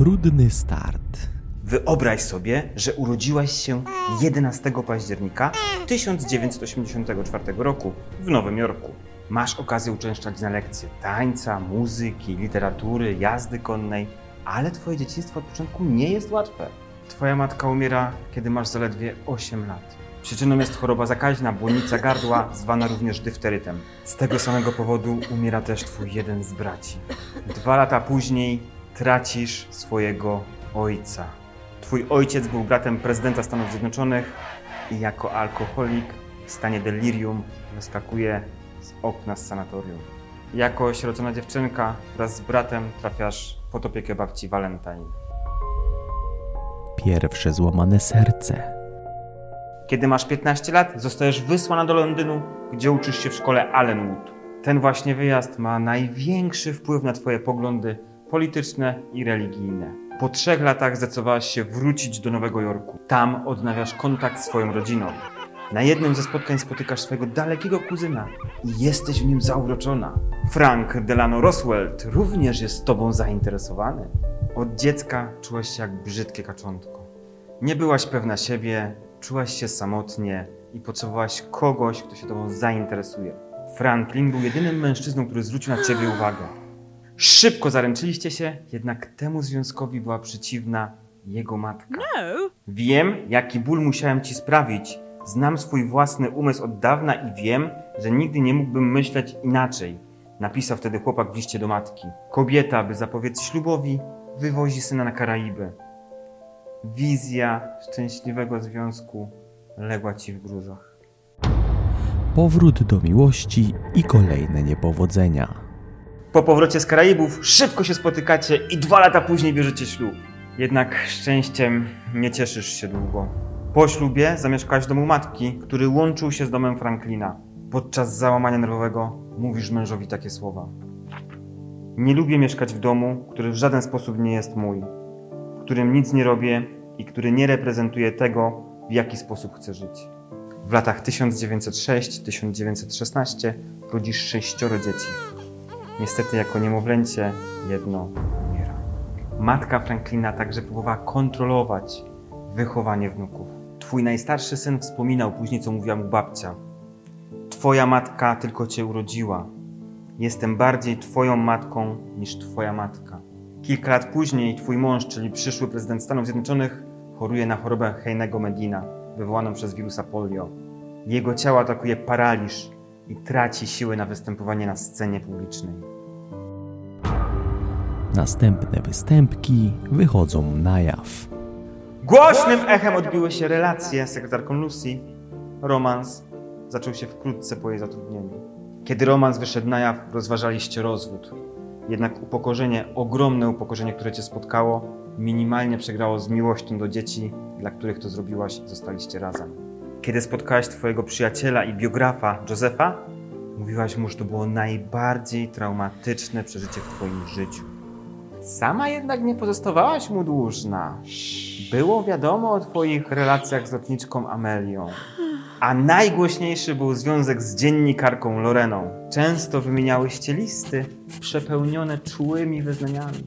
Trudny start. Wyobraź sobie, że urodziłaś się 11 października 1984 roku w Nowym Jorku. Masz okazję uczęszczać na lekcje tańca, muzyki, literatury, jazdy konnej, ale twoje dzieciństwo od początku nie jest łatwe. Twoja matka umiera, kiedy masz zaledwie 8 lat. Przyczyną jest choroba zakaźna, błonica gardła, zwana również dyfterytem. Z tego samego powodu umiera też twój jeden z braci. Dwa lata później tracisz swojego ojca. Twój ojciec był bratem prezydenta Stanów Zjednoczonych i jako alkoholik w stanie delirium wyskakuje z okna z sanatorium. Jako osierocona dziewczynka wraz z bratem trafiasz pod opiekę babci Valentine. Pierwsze złamane serce. Kiedy masz 15 lat, zostajesz wysłana do Londynu, gdzie uczysz się w szkole Allenwood. Ten właśnie wyjazd ma największy wpływ na Twoje poglądy polityczne i religijne. Po trzech latach zdecydowałaś się wrócić do Nowego Jorku. Tam odnawiasz kontakt z swoją rodziną. Na jednym ze spotkań spotykasz swojego dalekiego kuzyna i jesteś w nim zauroczona. Frank Delano Roswell również jest tobą zainteresowany. Od dziecka czułaś się jak brzydkie kaczątko. Nie byłaś pewna siebie, czułaś się samotnie i potrzebowałaś kogoś, kto się tobą zainteresuje. Franklin był jedynym mężczyzną, który zwrócił na ciebie uwagę. Szybko zaręczyliście się, jednak temu związkowi była przeciwna jego matka. No. Wiem, jaki ból musiałem ci sprawić. Znam swój własny umysł od dawna i wiem, że nigdy nie mógłbym myśleć inaczej. Napisał wtedy chłopak w liście do matki. Kobieta, by zapowiedz ślubowi, wywozi syna na Karaiby. Wizja szczęśliwego związku legła ci w gruzach. Powrót do miłości i kolejne niepowodzenia. Po powrocie z Karaibów szybko się spotykacie i dwa lata później bierzecie ślub. Jednak szczęściem nie cieszysz się długo. Po ślubie zamieszkałeś w domu matki, który łączył się z domem Franklina. Podczas załamania nerwowego mówisz mężowi takie słowa. Nie lubię mieszkać w domu, który w żaden sposób nie jest mój, w którym nic nie robię i który nie reprezentuje tego, w jaki sposób chcę żyć. W latach 1906-1916 rodzisz sześcioro dzieci. Niestety jako niemowlęcie jedno umiera. Matka Franklina także próbowała kontrolować wychowanie wnuków. Twój najstarszy syn wspominał później, co mówiła mu babcia. Twoja matka tylko cię urodziła. Jestem bardziej twoją matką niż twoja matka. Kilka lat później twój mąż, czyli przyszły prezydent Stanów Zjednoczonych, choruje na chorobę Heinego Medina, wywołaną przez wirusa polio. Jego ciało atakuje paraliż i traci siły na występowanie na scenie publicznej. Następne występki wychodzą na jaw. Głośnym echem odbiły się relacje z sekretarką Lucy. Romans zaczął się wkrótce po jej zatrudnieniu. Kiedy romans wyszedł na jaw, rozważaliście rozwód. Jednak upokorzenie, ogromne upokorzenie, które cię spotkało, minimalnie przegrało z miłością do dzieci, dla których to zrobiłaś zostaliście razem. Kiedy spotkałaś twojego przyjaciela i biografa, Josefa, mówiłaś mu, że to było najbardziej traumatyczne przeżycie w twoim życiu. Sama jednak nie pozostawałaś mu dłużna. Było wiadomo o twoich relacjach z lotniczką Amelią. A najgłośniejszy był związek z dziennikarką Loreną. Często wymieniałyście listy przepełnione czułymi wyznaniami.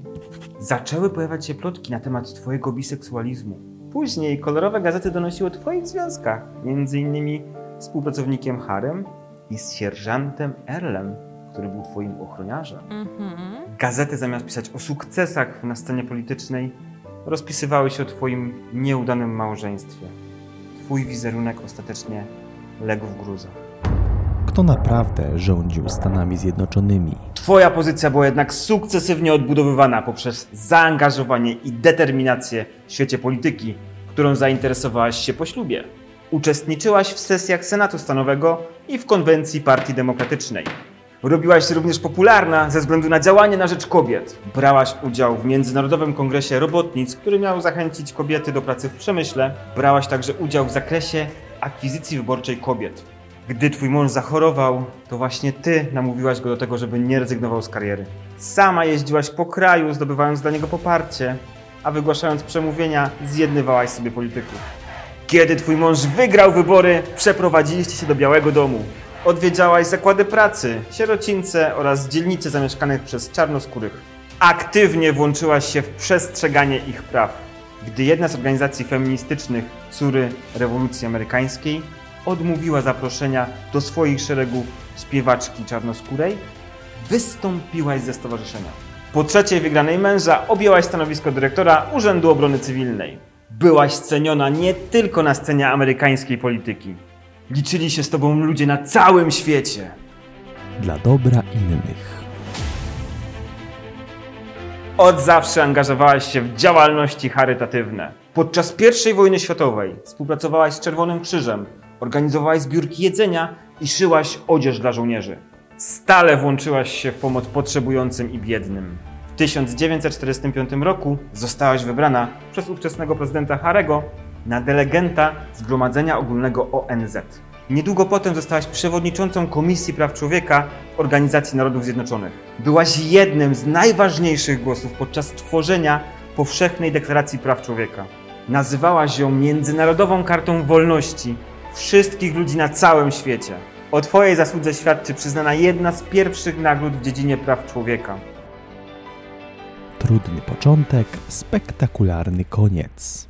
Zaczęły pojawiać się plotki na temat twojego biseksualizmu. Później kolorowe gazety donosiły o twoich związkach, między innymi z współpracownikiem Harem i z sierżantem Erlem, który był twoim ochroniarzem. Mhm. Gazety zamiast pisać o sukcesach na scenie politycznej, rozpisywały się o Twoim nieudanym małżeństwie. Twój wizerunek ostatecznie legł w gruzach. Kto naprawdę rządził Stanami Zjednoczonymi? Twoja pozycja była jednak sukcesywnie odbudowywana poprzez zaangażowanie i determinację w świecie polityki, którą zainteresowałaś się po ślubie. Uczestniczyłaś w sesjach Senatu Stanowego i w konwencji Partii Demokratycznej. Robiłaś się również popularna ze względu na działanie na rzecz kobiet. Brałaś udział w Międzynarodowym Kongresie Robotnic, który miał zachęcić kobiety do pracy w przemyśle. Brałaś także udział w zakresie akwizycji wyborczej kobiet. Gdy twój mąż zachorował, to właśnie ty namówiłaś go do tego, żeby nie rezygnował z kariery. Sama jeździłaś po kraju, zdobywając dla niego poparcie, a wygłaszając przemówienia, zjednywałaś sobie polityków. Kiedy twój mąż wygrał wybory, przeprowadziliście się do Białego Domu. Odwiedzałaś zakłady pracy, sierocińce oraz dzielnice zamieszkanych przez czarnoskórych. Aktywnie włączyłaś się w przestrzeganie ich praw. Gdy jedna z organizacji feministycznych, córy rewolucji amerykańskiej, odmówiła zaproszenia do swoich szeregów śpiewaczki czarnoskórej, wystąpiłaś ze stowarzyszenia. Po trzeciej wygranej męża objęłaś stanowisko dyrektora Urzędu Obrony Cywilnej. Byłaś ceniona nie tylko na scenie amerykańskiej polityki. Liczyli się z tobą ludzie na całym świecie. Dla dobra innych. Od zawsze angażowałaś się w działalności charytatywne. Podczas I wojny światowej współpracowałaś z Czerwonym Krzyżem, organizowałaś zbiórki jedzenia i szyłaś odzież dla żołnierzy. Stale włączyłaś się w pomoc potrzebującym i biednym. W 1945 roku zostałaś wybrana przez ówczesnego prezydenta Harego na delegenta Zgromadzenia Ogólnego ONZ. Niedługo potem zostałaś przewodniczącą Komisji Praw Człowieka Organizacji Narodów Zjednoczonych. Byłaś jednym z najważniejszych głosów podczas tworzenia Powszechnej Deklaracji Praw Człowieka. Nazywałaś ją Międzynarodową Kartą Wolności wszystkich ludzi na całym świecie. O Twojej zasłudze świadczy przyznana jedna z pierwszych nagród w dziedzinie praw człowieka. Trudny początek, spektakularny koniec.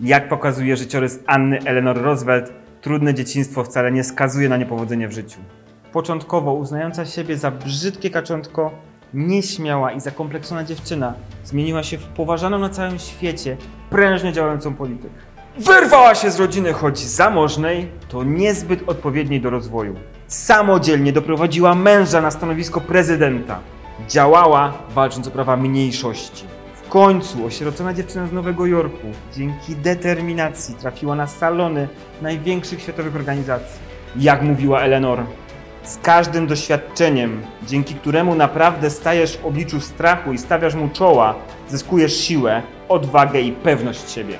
Jak pokazuje życiorys Anny Eleanor Roosevelt, trudne dzieciństwo wcale nie skazuje na niepowodzenie w życiu. Początkowo uznająca siebie za brzydkie kaczątko, nieśmiała i zakompleksona dziewczyna zmieniła się w poważaną na całym świecie, prężnie działającą polityk. Wyrwała się z rodziny, choć zamożnej, to niezbyt odpowiedniej do rozwoju. Samodzielnie doprowadziła męża na stanowisko prezydenta. Działała, walcząc o prawa mniejszości. W końcu osierocona dziewczyna z Nowego Jorku dzięki determinacji trafiła na salony największych światowych organizacji. Jak mówiła Eleanor, z każdym doświadczeniem, dzięki któremu naprawdę stajesz w obliczu strachu i stawiasz mu czoła, zyskujesz siłę, odwagę i pewność siebie.